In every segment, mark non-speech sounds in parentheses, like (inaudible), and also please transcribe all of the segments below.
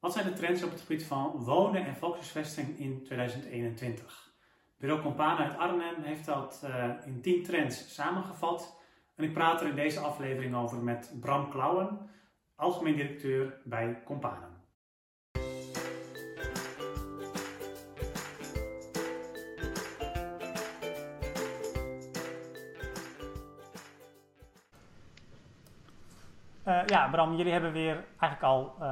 Wat zijn de trends op het gebied van wonen en volkshuisvesting in 2021? Bureau Compana uit Arnhem heeft dat uh, in 10 trends samengevat. En ik praat er in deze aflevering over met Bram Klauwen, algemeen directeur bij Compana. Ja, Bram, jullie hebben weer eigenlijk al, uh,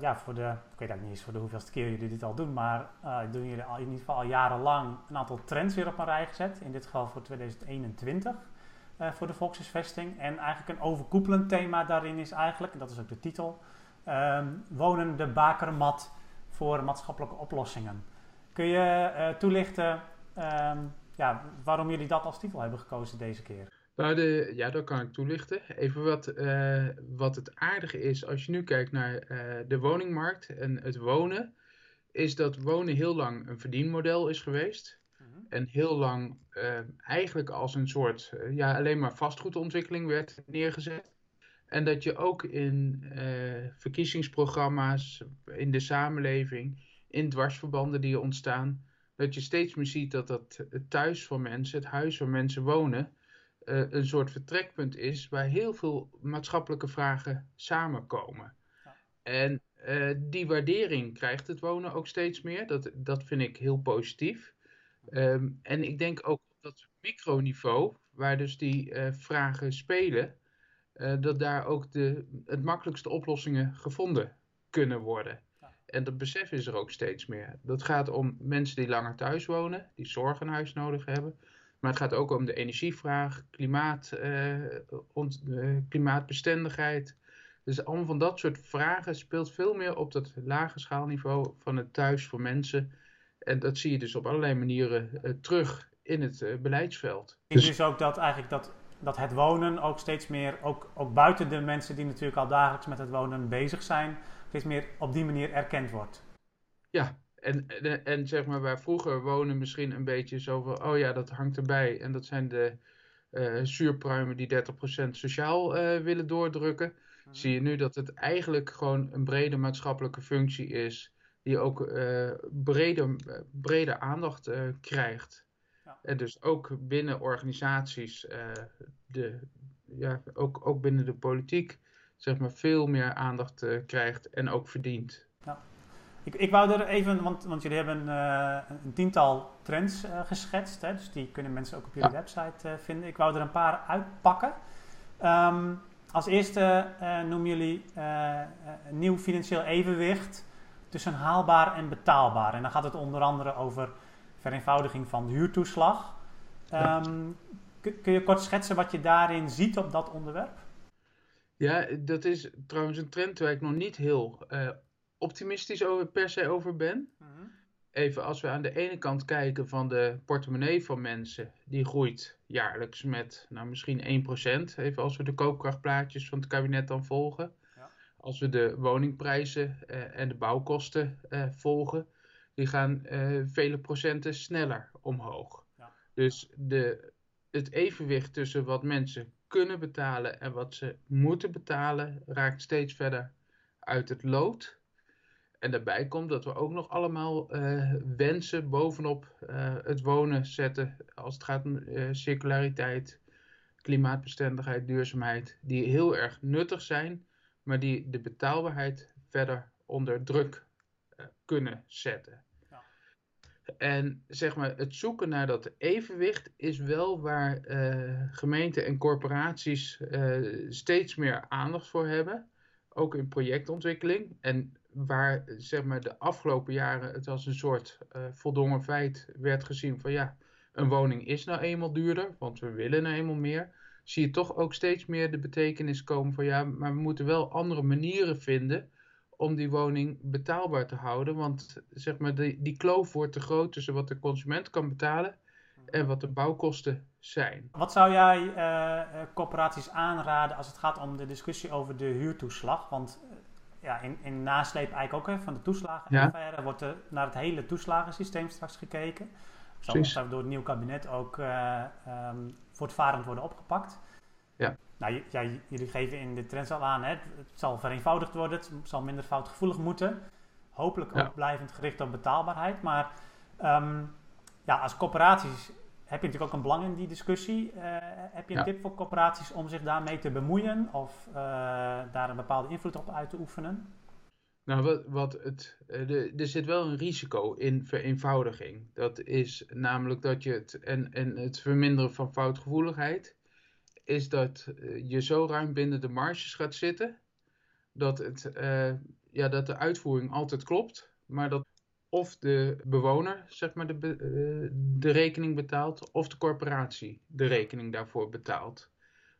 ja, voor de, ik weet eigenlijk niet eens voor de hoeveelste keer jullie dit al doen, maar uh, doen jullie al, in ieder geval al jarenlang een aantal trends weer op een rij gezet. In dit geval voor 2021 voor de volkshuisvesting. En eigenlijk een overkoepelend thema daarin is eigenlijk, en dat is ook de titel, um, wonen de bakermat voor maatschappelijke oplossingen. Kun je toelichten um, ja, waarom jullie dat als titel hebben gekozen deze keer? Nou, de, ja, dat kan ik toelichten. Even wat, uh, wat het aardige is als je nu kijkt naar uh, de woningmarkt en het wonen, is dat wonen heel lang een verdienmodel is geweest. -hmm. En heel lang uh, eigenlijk als een soort, ja, alleen maar vastgoedontwikkeling werd neergezet. En dat je ook in verkiezingsprogramma's, in de samenleving, in dwarsverbanden die ontstaan, dat je steeds meer ziet dat dat het thuis van mensen, het huis waar mensen wonen, uh, een soort vertrekpunt is waar heel veel maatschappelijke vragen samenkomen. Ja. En uh, die waardering krijgt het wonen ook steeds meer. Dat, dat vind ik heel positief. Um, en ik denk ook op dat microniveau, waar dus die uh, vragen spelen, dat daar ook de het makkelijkste oplossingen gevonden kunnen worden. Ja. En dat besef is er ook steeds meer. Dat gaat om mensen die langer thuis wonen, die zorg een huis nodig hebben. Maar het gaat ook om de energievraag, klimaat, uh, ont, uh, klimaatbestendigheid. Dus allemaal van dat soort vragen speelt veel meer op dat lage schaalniveau van het thuis voor mensen. En dat zie je dus op allerlei manieren uh, terug in het beleidsveld. Dus, dus ook dat eigenlijk dat, dat het wonen ook steeds meer, ook, ook buiten de mensen die natuurlijk al dagelijks met het wonen bezig zijn, steeds meer op die manier erkend wordt. Ja, en, en, en, zeg maar, waar vroeger wonen misschien een beetje zo van, oh ja, dat hangt erbij. En dat zijn de uh, zuurpruimen die 30% sociaal uh, willen doordrukken. Mhm. Zie je nu dat het eigenlijk gewoon een brede maatschappelijke functie is. Die ook uh, brede, brede aandacht krijgt. Ja. En dus ook binnen organisaties, de, ja, ook, ook binnen de politiek, zeg maar, veel meer aandacht krijgt en ook verdient. Ik, ik wou er even, want, want jullie hebben uh, een tiental trends uh, geschetst, hè, dus die kunnen mensen ook op jullie ja. website uh, vinden. Ik wou er een paar uitpakken. Um, als eerste noemen jullie een nieuw financieel evenwicht tussen haalbaar en betaalbaar. En dan gaat het onder andere over vereenvoudiging van de huurtoeslag. Um, kun, kun je kort schetsen wat je daarin ziet op dat onderwerp? Ja, dat is trouwens een trend waar ik nog niet heel optimistisch over, per se over ben. Mm -hmm. Even als we aan de ene kant kijken van de portemonnee van mensen, die groeit jaarlijks met nou, misschien 1%. Even als we de koopkrachtplaatjes van het kabinet dan volgen. Ja. Als we de woningprijzen uh, en de bouwkosten uh, volgen, die gaan uh, vele procenten sneller omhoog. Ja. Dus de, het evenwicht tussen wat mensen kunnen betalen en wat ze moeten betalen raakt steeds verder uit het lood. En daarbij komt dat we ook nog allemaal uh, wensen bovenop uh, het wonen zetten. Als het gaat om uh, circulariteit, klimaatbestendigheid, duurzaamheid. Die heel erg nuttig zijn, maar die de betaalbaarheid verder onder druk kunnen zetten. Ja. En zeg maar, het zoeken naar dat evenwicht is wel waar gemeenten en corporaties steeds meer aandacht voor hebben. Ook in projectontwikkeling. En waar zeg maar, de afgelopen jaren het als een soort uh, voldongen feit werd gezien van ja, een woning is nou eenmaal duurder, want we willen nou eenmaal meer, zie je toch ook steeds meer de betekenis komen van ja, maar we moeten wel andere manieren vinden om die woning betaalbaar te houden, want zeg maar, die, die kloof wordt te groot tussen wat de consument kan betalen en wat de bouwkosten zijn. Wat zou jij uh, corporaties aanraden als het gaat om de discussie over de huurtoeslag? Want ja, in, in nasleep eigenlijk ook hè, van de toeslagen ja. wordt er naar het hele toeslagensysteem straks gekeken. Zal door het nieuw kabinet ook uh, um, voortvarend worden opgepakt. Ja. Nou, ja, jullie geven in de trends al aan, hè, het zal vereenvoudigd worden, het zal minder foutgevoelig moeten. hopelijk ook blijvend gericht op betaalbaarheid. Maar ehm, ja, als corporaties heb je natuurlijk ook een belang in die discussie. Uh, heb je een tip voor corporaties om zich daarmee te bemoeien of uh, daar een bepaalde invloed op uit te oefenen? Nou, wat, wat het, de, er zit wel een risico in vereenvoudiging. Dat is namelijk dat je het, en, en het verminderen van foutgevoeligheid, is dat je zo ruim binnen de marges gaat zitten, dat, het, ja, dat de uitvoering altijd klopt, maar dat of de bewoner zeg maar, de, uh, de rekening betaalt, of de corporatie de rekening daarvoor betaalt.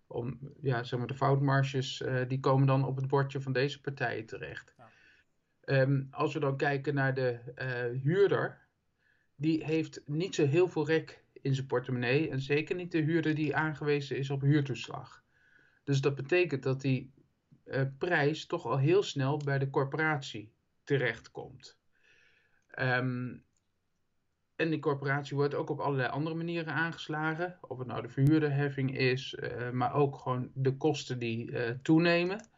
Om, ja, zeg maar, de foutmarges uh, die komen dan op het bordje van deze partijen terecht. Ja. Um, als we dan kijken naar de uh, huurder, die heeft niet zo heel veel rek in zijn portemonnee. En zeker niet de huurder die aangewezen is op huurtoeslag. Dus dat betekent dat die prijs toch al heel snel bij de corporatie terechtkomt. Um, en die corporatie wordt ook op allerlei andere manieren aangeslagen. Of het nou de verhuurderheffing is, uh, maar ook gewoon de kosten die uh, toenemen.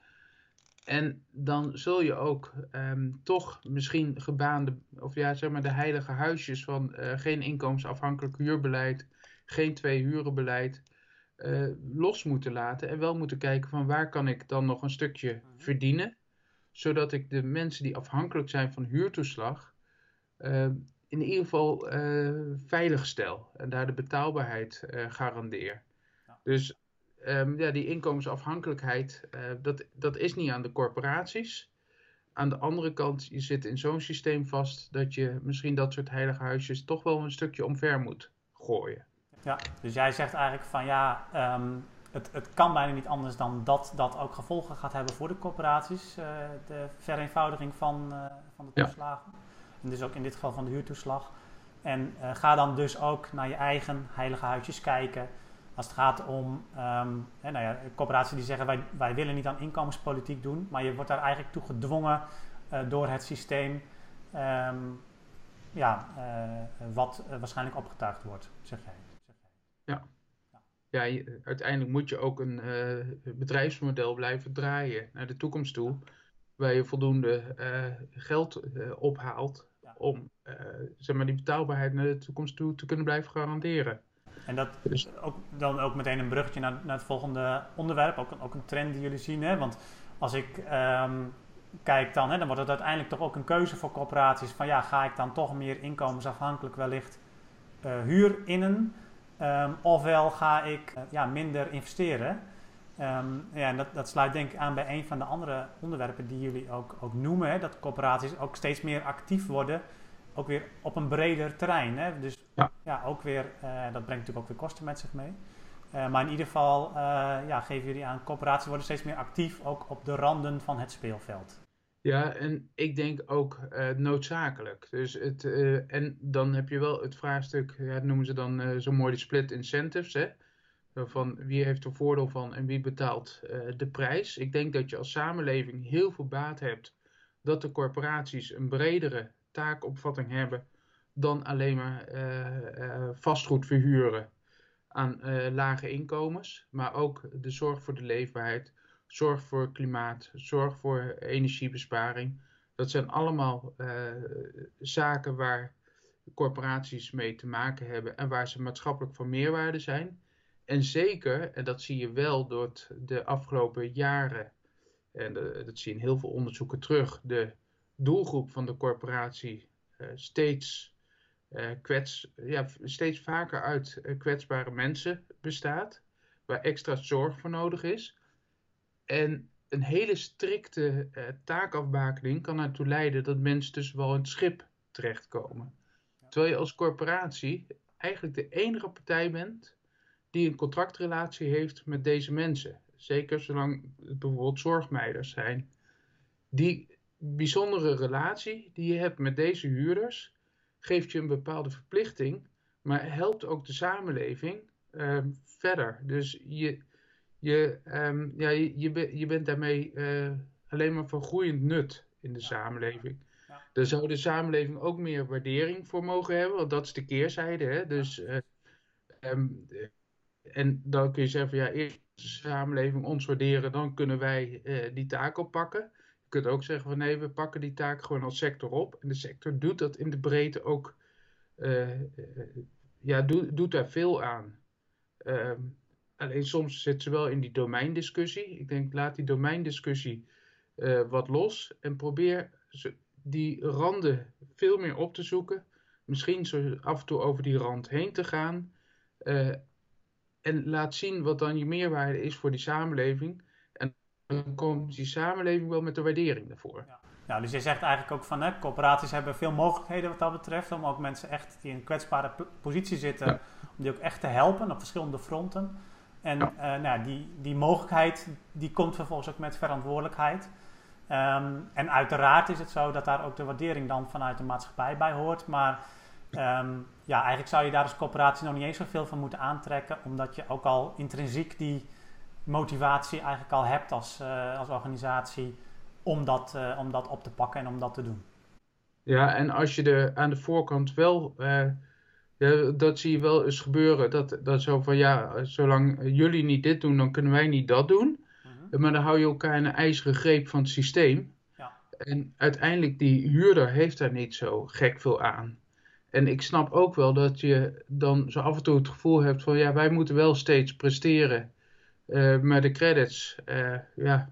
En dan zul je ook um, toch misschien gebaande, of ja, zeg maar de heilige huisjes van uh, geen inkomensafhankelijk huurbeleid, geen twee hurenbeleid, los moeten laten. En wel moeten kijken van waar kan ik dan nog een stukje mhm. verdienen. Zodat ik de mensen die afhankelijk zijn van huurtoeslag, in ieder geval uh, veilig stel en daar de betaalbaarheid uh, garandeer. Ja. Dus um, ja, die inkomensafhankelijkheid, dat, dat is niet aan de corporaties. Aan de andere kant, je zit in zo'n systeem vast dat je misschien dat soort heilige huisjes toch wel een stukje omver moet gooien. Ja, dus jij zegt eigenlijk van ja, um, het, het kan bijna niet anders dan dat dat ook gevolgen gaat hebben voor de corporaties, de vereenvoudiging van, van de toeslagen. Ja. En dus ook in dit geval van de huurtoeslag. En uh, ga dan dus ook naar je eigen heilige huisjes kijken. Als het gaat om um, hè, nou ja, corporaties die zeggen wij, wij willen niet aan inkomenspolitiek doen, maar je wordt daar eigenlijk toe gedwongen uh, door het systeem um, ja, uh, wat waarschijnlijk opgetuigd wordt, zeg jij. Zeg jij. Ja. Ja, je, uiteindelijk moet je ook een bedrijfsmodel blijven draaien naar de toekomst toe, waar je voldoende geld ophaalt om uh, zeg maar die betaalbaarheid naar de toekomst toe te kunnen blijven garanderen. En dat dus, ook, dan ook meteen een bruggetje naar, naar het volgende onderwerp, ook, ook een trend die jullie zien. Hè? Want als ik um, kijk dan, hè, dan wordt het uiteindelijk toch ook een keuze voor corporaties van ja, ga ik dan toch meer inkomensafhankelijk wellicht uh, huur innen, um, ofwel ga ik uh, ja, minder investeren. Um, ja, en dat, dat, sluit denk ik aan bij een van de andere onderwerpen die jullie ook, ook noemen. Hè, dat corporaties ook steeds meer actief worden, ook weer op een breder terrein. Hè. Dus ja, ja ook weer, uh, dat brengt natuurlijk ook weer kosten met zich mee. Uh, maar in ieder geval uh, ja, geven jullie aan, corporaties worden steeds meer actief, ook op de randen van het speelveld. Ja, en ik denk ook noodzakelijk. Dus het, en dan heb je wel het vraagstuk, ja, dat noemen ze dan zo mooi de split incentives. Hè? Van wie heeft er voordeel van en wie betaalt uh, de prijs. Ik denk dat je als samenleving heel veel baat hebt dat de corporaties een bredere taakopvatting hebben dan alleen maar uh, vastgoed verhuren aan lage inkomens, maar ook de zorg voor de leefbaarheid, zorg voor klimaat, zorg voor energiebesparing. Dat zijn allemaal zaken waar corporaties mee te maken hebben en waar ze maatschappelijk van meerwaarde zijn. En zeker, en dat zie je wel door de afgelopen jaren, en dat zie je in heel veel onderzoeken terug, de doelgroep van de corporatie uh, steeds, uh, kwets, ja, steeds vaker uit uh, kwetsbare mensen bestaat, waar extra zorg voor nodig is. En een hele strikte taakafbakening kan ertoe leiden dat mensen dus wel in het schip terechtkomen. Terwijl je als corporatie eigenlijk de enige partij bent die een contractrelatie heeft met deze mensen. Zeker zolang het bijvoorbeeld zorgmeiders zijn. Die bijzondere relatie die je hebt met deze huurders geeft je een bepaalde verplichting, maar helpt ook de samenleving uh, verder. Dus je, je, um, ja, je, je, je, bent daarmee uh, alleen maar van groeiend nut in de ja. samenleving. Ja. Daar zou de samenleving ook meer waardering voor mogen hebben, want dat is de keerzijde. Hè? Dus uh, um, en dan kun je zeggen van ja, eerst de samenleving ons waarderen, dan kunnen wij uh, die taak oppakken. kunt ook zeggen van nee, we pakken die taak gewoon als sector op. En de sector doet dat in de breedte ook, uh, ja, doet, doet daar veel aan. Ehm, alleen soms zit ze wel in die domeindiscussie. Ik denk, laat die domeindiscussie wat los en probeer die randen veel meer op te zoeken. Misschien zo af en toe over die rand heen te gaan. En laat zien wat dan je meerwaarde is voor die samenleving dan komt die samenleving wel met de waardering daarvoor. Ja. ja dus je zegt eigenlijk ook van hè, corporaties hebben veel mogelijkheden wat dat betreft. Om ook mensen echt die in een kwetsbare positie zitten, om die ook echt te helpen op verschillende fronten. En ja. Uh, nou, die, die mogelijkheid die komt vervolgens ook met verantwoordelijkheid. Um, en uiteraard is het zo dat daar ook de waardering dan vanuit de maatschappij bij hoort. Maar um, ja, eigenlijk zou je daar als corporatie nog niet eens zoveel van moeten aantrekken, omdat je ook al intrinsiek die motivatie eigenlijk al hebt als, uh, als organisatie om dat, uh, om dat op te pakken en om dat te doen. Ja, en als je er aan de voorkant wel, uh, ja, dat zie je wel eens gebeuren, dat, dat zo van ja, zolang jullie niet dit doen, dan kunnen wij niet dat doen. -huh. Maar dan hou je elkaar in een ijzeren greep van het systeem. Ja. En uiteindelijk, die huurder heeft daar niet zo gek veel aan. En ik snap ook wel dat je dan zo af en toe het gevoel hebt van ja, wij moeten wel steeds presteren. Uh, maar de credits, uh, ja,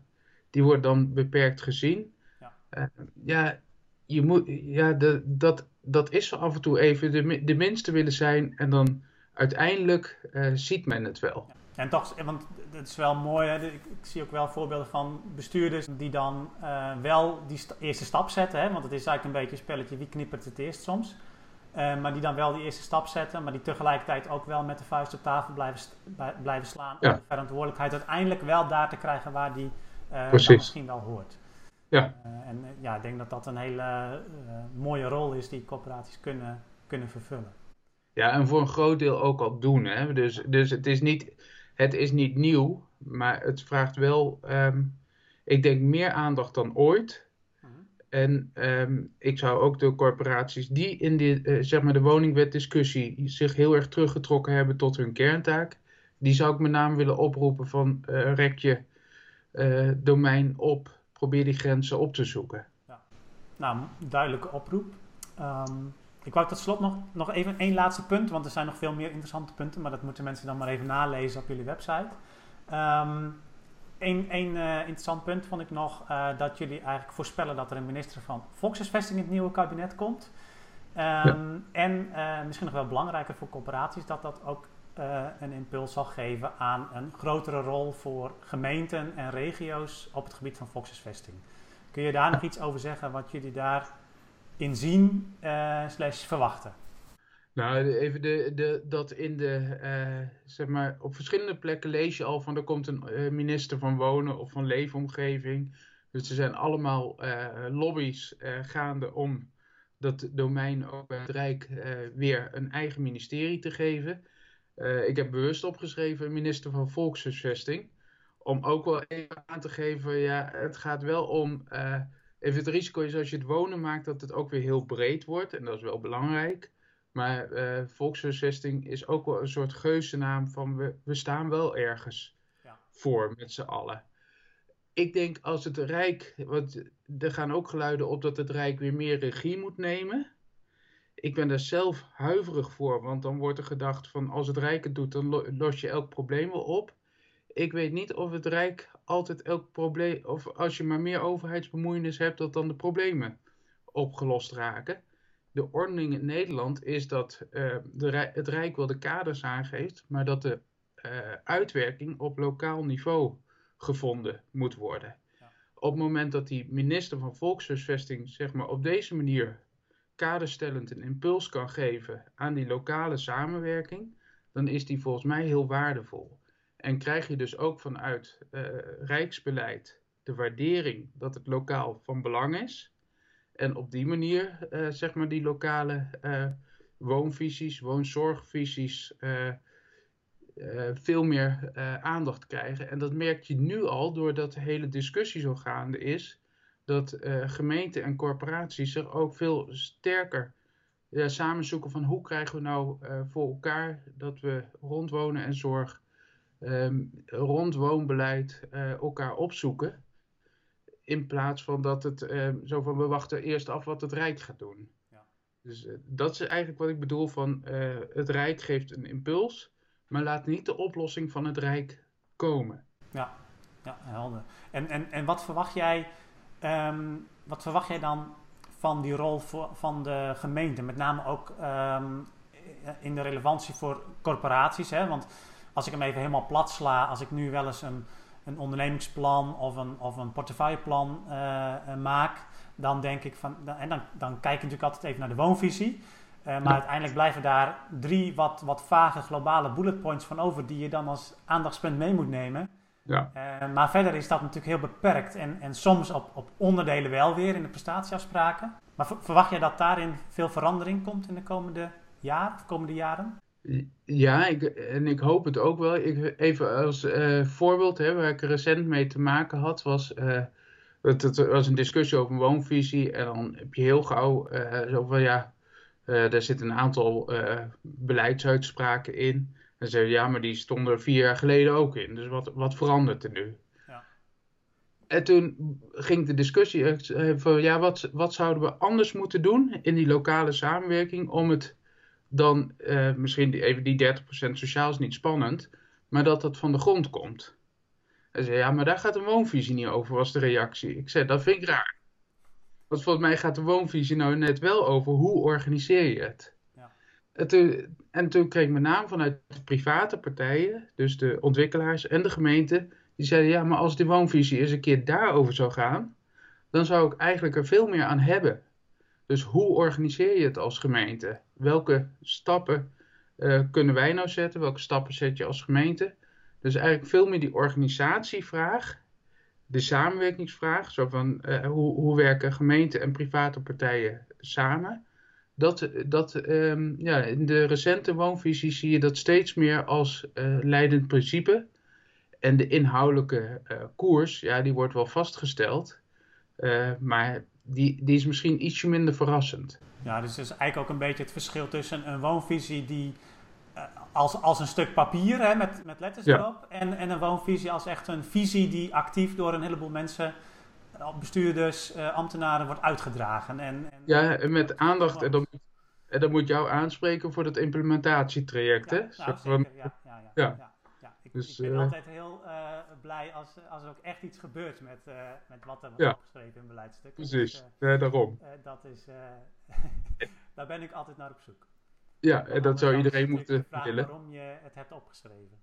die worden dan beperkt gezien. Ja, uh, ja je moet, ja de, dat, dat is zo af en toe even de, de minste willen zijn en dan uiteindelijk ziet men het wel. Ja. En toch, want het is wel mooi, hè? Ik, ik, zie ook wel voorbeelden van bestuurders die dan wel die st eerste stap zetten. Hè? Want het is eigenlijk een beetje een spelletje, wie knippert het eerst soms. Uh, maar die dan wel die eerste stap zetten, maar die tegelijkertijd ook wel met de vuist op tafel blijven, blijven slaan. Ja. Om de verantwoordelijkheid uiteindelijk wel daar te krijgen waar die uh, misschien wel hoort. Ja. Uh, en ja, ik denk dat dat een hele mooie rol is die corporaties kunnen, kunnen vervullen. Ja, en voor een groot deel ook al doen. Hè? Dus, dus het, is niet, het is niet nieuw, maar het vraagt wel, um, ik denk, meer aandacht dan ooit. En um, ik zou ook de corporaties die in de, uh, zeg maar de woningwetdiscussie zich heel erg teruggetrokken hebben tot hun kerntaak, die zou ik met name willen oproepen van uh, rek je uh, domein op, probeer die grenzen op te zoeken. Ja. Nou, duidelijke oproep. Um, ik wou tot slot nog, nog even één laatste punt, want er zijn nog veel meer interessante punten, maar dat moeten mensen dan maar even nalezen op jullie website. Um, Eén uh, interessant punt vond ik nog uh, dat jullie eigenlijk voorspellen dat er een minister van Volkshuisvesting in het nieuwe kabinet komt. Um, ja. En uh, misschien nog wel belangrijker voor corporaties, dat dat ook een impuls zal geven aan een grotere rol voor gemeenten en regio's op het gebied van volkshuisvesting. Kun je daar nog iets over zeggen wat jullie daarin zien slash verwachten? Nou, even de, de, dat in de, uh, zeg maar, op verschillende plekken lees je al van er komt een uh, minister van Wonen of van Leefomgeving. Dus er zijn allemaal uh, lobby's gaande om dat domein ook bij het Rijk weer een eigen ministerie te geven. ik heb bewust opgeschreven minister van Volkshuisvesting. Om ook wel even aan te geven, ja, het gaat wel om, even het risico is als je het wonen maakt dat het ook weer heel breed wordt. En dat is wel belangrijk. Maar uh, volkshuisvesting is ook wel een soort geuzennaam van we, we staan wel ergens ja. voor met z'n allen. Ik denk als het Rijk, want er gaan ook geluiden op dat het Rijk weer meer regie moet nemen. Ik ben daar zelf huiverig voor, want dan wordt er gedacht van als het Rijk het doet, dan los je elk probleem wel op. Ik weet niet of het Rijk altijd elk probleem, of als je maar meer overheidsbemoeienis hebt, dat dan de problemen opgelost raken de ordening in Nederland is dat uh, de, het Rijk wel de kaders aangeeft, maar dat de uh, uitwerking op lokaal niveau gevonden moet worden. Ja. Op het moment dat die minister van Volkshuisvesting zeg maar, op deze manier kaderstellend een impuls kan geven aan die lokale samenwerking, dan is die volgens mij heel waardevol. En krijg je dus ook vanuit uh, Rijksbeleid de waardering dat het lokaal van belang is. En op die manier, uh, zeg maar, die lokale uh, woonvisies, woonzorgvisies uh, veel meer aandacht krijgen. En dat merk je nu al, doordat de hele discussie zo gaande is, dat gemeenten en corporaties zich ook veel sterker ja, samen zoeken van hoe krijgen we nou voor elkaar dat we rond wonen en zorg, um, rond woonbeleid elkaar opzoeken In plaats van dat het zo van we wachten eerst af wat het Rijk gaat doen. Ja. Dus dat is eigenlijk wat ik bedoel van het Rijk geeft een impuls, maar laat niet de oplossing van het Rijk komen. Ja, ja helder. En, en, en wat verwacht jij, ehm, wat verwacht jij dan van die rol voor, van de gemeente? Met name ook ehm, in de relevantie voor corporaties. Hè? Want als ik hem even helemaal plat sla, als ik nu wel eens een, een ondernemingsplan of een, of een portefeuilleplan uh, maak, dan denk ik van, en dan, dan kijk ik natuurlijk altijd even naar de woonvisie. Uh, maar uiteindelijk blijven daar drie wat, wat vage globale bullet points van over, die je dan als aandachtspunt mee moet nemen. Ja. Uh, maar verder is dat natuurlijk heel beperkt en, en soms op, op onderdelen wel weer in de prestatieafspraken. Maar verwacht jij dat daarin veel verandering komt in de komende jaar of komende jaren? Ja, ik, en ik hoop het ook wel. Ik, even als uh, voorbeeld, hè, waar ik recent mee te maken had, was. Uh, het, het, was een discussie over een woonvisie. En dan heb je heel gauw uh, zo van ja. daar zitten een aantal beleidsuitspraken in. En zei ja, maar die stonden er vier jaar geleden ook in. Dus wat, wat verandert er nu? Ja. En toen ging de discussie van ja, wat, wat zouden we anders moeten doen in die lokale samenwerking om het dan uh, misschien die, even die 30% sociaal is niet spannend, maar dat dat van de grond komt. Hij zei, ja, maar daar gaat de woonvisie niet over, was de reactie. Ik zei, dat vind ik raar. Want volgens mij gaat de woonvisie nou net wel over hoe organiseer je het. Ja. En, toen, en toen kreeg ik met name vanuit de private partijen, dus de ontwikkelaars en de gemeente, die zeiden, ja, maar als die woonvisie eens een keer daarover zou gaan, dan zou ik eigenlijk er veel meer aan hebben. Dus hoe organiseer je het als gemeente? Welke stappen uh, kunnen wij nou zetten? Welke stappen zet je als gemeente? Dus eigenlijk veel meer die organisatievraag, de samenwerkingsvraag, zo van uh, hoe, hoe werken gemeenten en private partijen samen? Dat, dat um, ja, in de recente woonvisie zie je dat steeds meer als uh, leidend principe. En de inhoudelijke koers, ja, die wordt wel vastgesteld. maar die, die is misschien ietsje minder verrassend. Ja, dus dat is eigenlijk ook een beetje het verschil tussen een woonvisie die uh, als, als een stuk papier hè, met, met letters erop, en, en een woonvisie als echt een visie die actief door een heleboel mensen, eh, bestuurders, uh, ambtenaren wordt uitgedragen. En, en ja, en met aandacht, en dan, en dan moet jou aanspreken voor dat implementatietraject. Ja, hè? Nou, zeker, ja, ja, ja. Dus, ik ben uh, altijd heel uh, blij als, als er ook echt iets gebeurt met, uh, met wat er wordt ja. opgeschreven in beleidsstukken. Precies, dus, ja, daarom. dat is, (laughs) (laughs) daar ben ik altijd naar op zoek. Ja, en dat zou iedereen moeten willen. waarom je het hebt opgeschreven.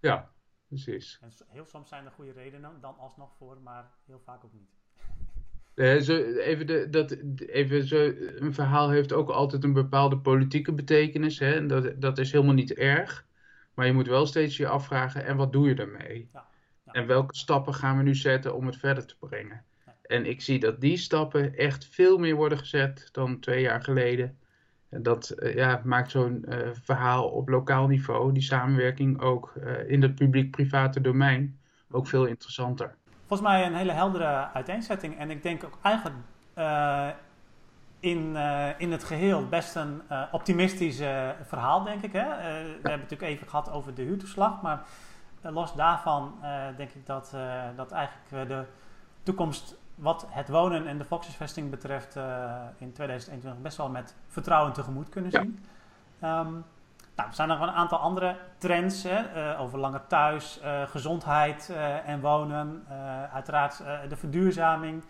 Ja, precies. En heel soms zijn er goede redenen dan alsnog voor, maar heel vaak ook niet. (laughs) Zo, even, de, dat, even zo, een verhaal heeft ook altijd een bepaalde politieke betekenis. Hè? En dat, dat is helemaal niet erg. Maar je moet wel steeds je afvragen, en wat doe je ermee? Ja, ja. En welke stappen gaan we nu zetten om het verder te brengen? Ja. En ik zie dat die stappen echt veel meer worden gezet dan twee jaar geleden. En dat uh, ja, maakt zo'n uh, verhaal op lokaal niveau, die samenwerking ook uh, in het publiek-private domein, ook veel interessanter. Volgens mij een hele heldere uiteenzetting. En ik denk ook eigenlijk in, uh, in het geheel best een uh, optimistisch uh, verhaal, denk ik. Hè? we hebben het natuurlijk even gehad over de huurtoeslag, maar los daarvan denk ik dat, dat eigenlijk de toekomst wat het wonen en de volkshuisvesting betreft in 2021 best wel met vertrouwen tegemoet kunnen zien. Ja. Um, nou, er zijn nog een aantal andere trends hè, over langer thuis, gezondheid en wonen, uiteraard de verduurzaming,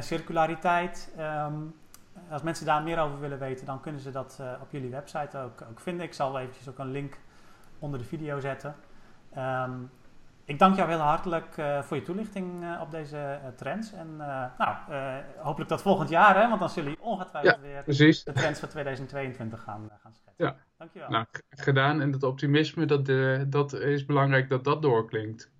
circulariteit. Um, als mensen daar meer over willen weten, dan kunnen ze dat uh, op jullie website ook, ook, vinden. Ik zal eventjes ook een link onder de video zetten. Um, ik dank jou heel hartelijk uh, voor je toelichting uh, op deze trends. En nou, hopelijk tot volgend jaar, hè, want dan zullen jullie ongetwijfeld ja, weer precies. de trends van 2022 gaan, gaan schetsen. Ja. Dankjewel. Nou, gedaan. En dat optimisme, dat, dat is belangrijk dat dat doorklinkt.